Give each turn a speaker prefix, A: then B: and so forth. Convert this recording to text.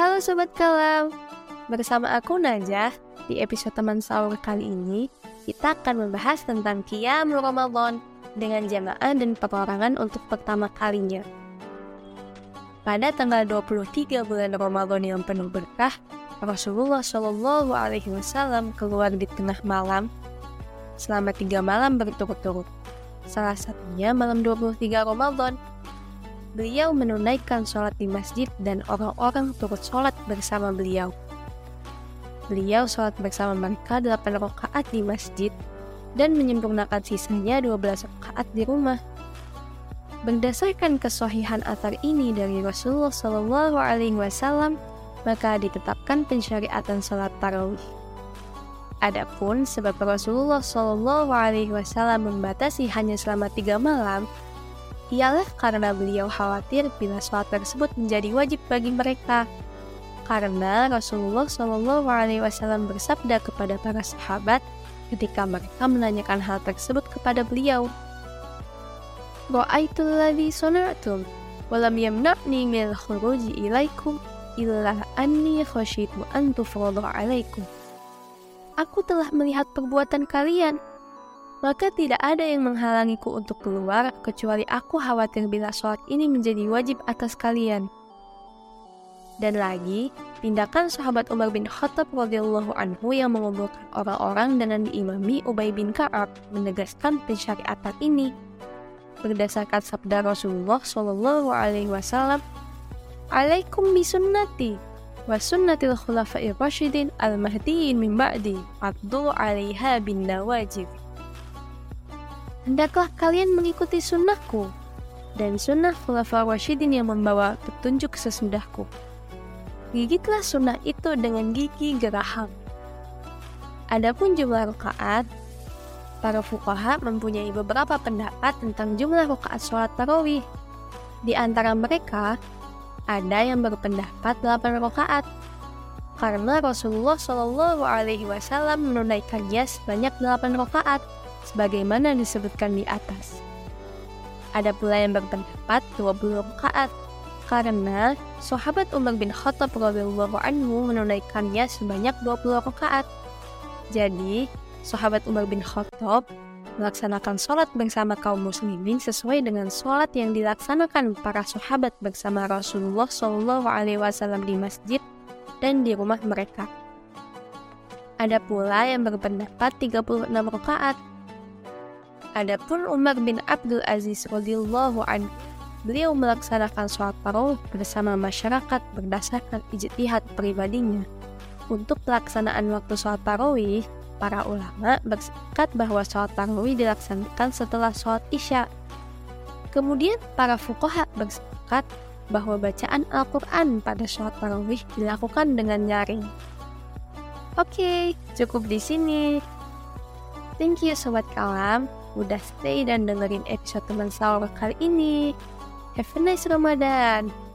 A: Halo Sobat Kalam, bersama aku Najah. Di episode teman sahur kali ini, kita akan membahas tentang Qiyam Ramadan dengan jamaah dan perorangan untuk pertama kalinya. Pada tanggal 23 bulan Ramadan yang penuh berkah, Rasulullah Shallallahu Alaihi Wasallam keluar di tengah malam selama tiga malam berturut-turut. Salah satunya malam 23 Ramadan beliau menunaikan sholat di masjid dan orang-orang turut sholat bersama beliau. Beliau sholat bersama mereka 8 rakaat di masjid dan menyempurnakan sisanya 12 rakaat di rumah. Berdasarkan kesohihan atar ini dari Rasulullah Shallallahu Alaihi Wasallam, maka ditetapkan pensyariatan sholat tarawih. Adapun sebab Rasulullah Shallallahu Alaihi Wasallam membatasi hanya selama tiga malam, ialah karena beliau khawatir bila sholat tersebut menjadi wajib bagi mereka. Karena Rasulullah Shallallahu Alaihi Wasallam bersabda kepada para sahabat ketika mereka menanyakan hal tersebut kepada beliau. Ra'aitul ladzi sana'tum walam yamna'ni min khuruji ilaikum illa anni khasyitu an tufradu alaikum. Aku telah melihat perbuatan kalian maka tidak ada yang menghalangiku untuk keluar kecuali aku khawatir bila sholat ini menjadi wajib atas kalian. Dan lagi, tindakan sahabat Umar bin Khattab radhiyallahu anhu yang mengumpulkan orang-orang dengan diimami Ubay bin Ka'ab menegaskan pensyariatan ini. Berdasarkan sabda Rasulullah Shallallahu alaihi wasallam, "Alaikum bisunnati wa sunnatil khulafa'ir rasyidin al-mahdiyyin min ba'di, addu 'alaiha bin nawajib." Hendaklah kalian mengikuti sunnahku dan sunnah khulafa Rashidin yang membawa petunjuk sesudahku. Gigitlah sunnah itu dengan gigi geraham. Adapun jumlah rakaat, para fuqaha mempunyai beberapa pendapat tentang jumlah rakaat sholat tarawih. Di antara mereka, ada yang berpendapat 8 rakaat karena Rasulullah Shallallahu Alaihi Wasallam menunaikannya sebanyak 8 rakaat sebagaimana disebutkan di atas. Ada pula yang berpendapat 20 rakaat karena sahabat Umar bin Khattab radhiyallahu anhu menunaikannya sebanyak 20 rakaat. Jadi, sahabat Umar bin Khattab melaksanakan sholat bersama kaum muslimin sesuai dengan sholat yang dilaksanakan para sahabat bersama Rasulullah Shallallahu Alaihi Wasallam di masjid dan di rumah mereka. Ada pula yang berpendapat 36 rakaat Adapun Umar bin Abdul Aziz radhiyallahu anhu beliau melaksanakan sholat tarawih bersama masyarakat berdasarkan ijtihad pribadinya. Untuk pelaksanaan waktu sholat tarawih, para ulama bersepakat bahwa sholat tarawih dilaksanakan setelah sholat isya. Kemudian para fuqaha bersepakat bahwa bacaan Al-Quran pada sholat tarawih dilakukan dengan nyaring. Oke, cukup di sini. Thank you Sobat Kalam udah stay dan dengerin episode teman sahur kali ini. Have a nice Ramadan.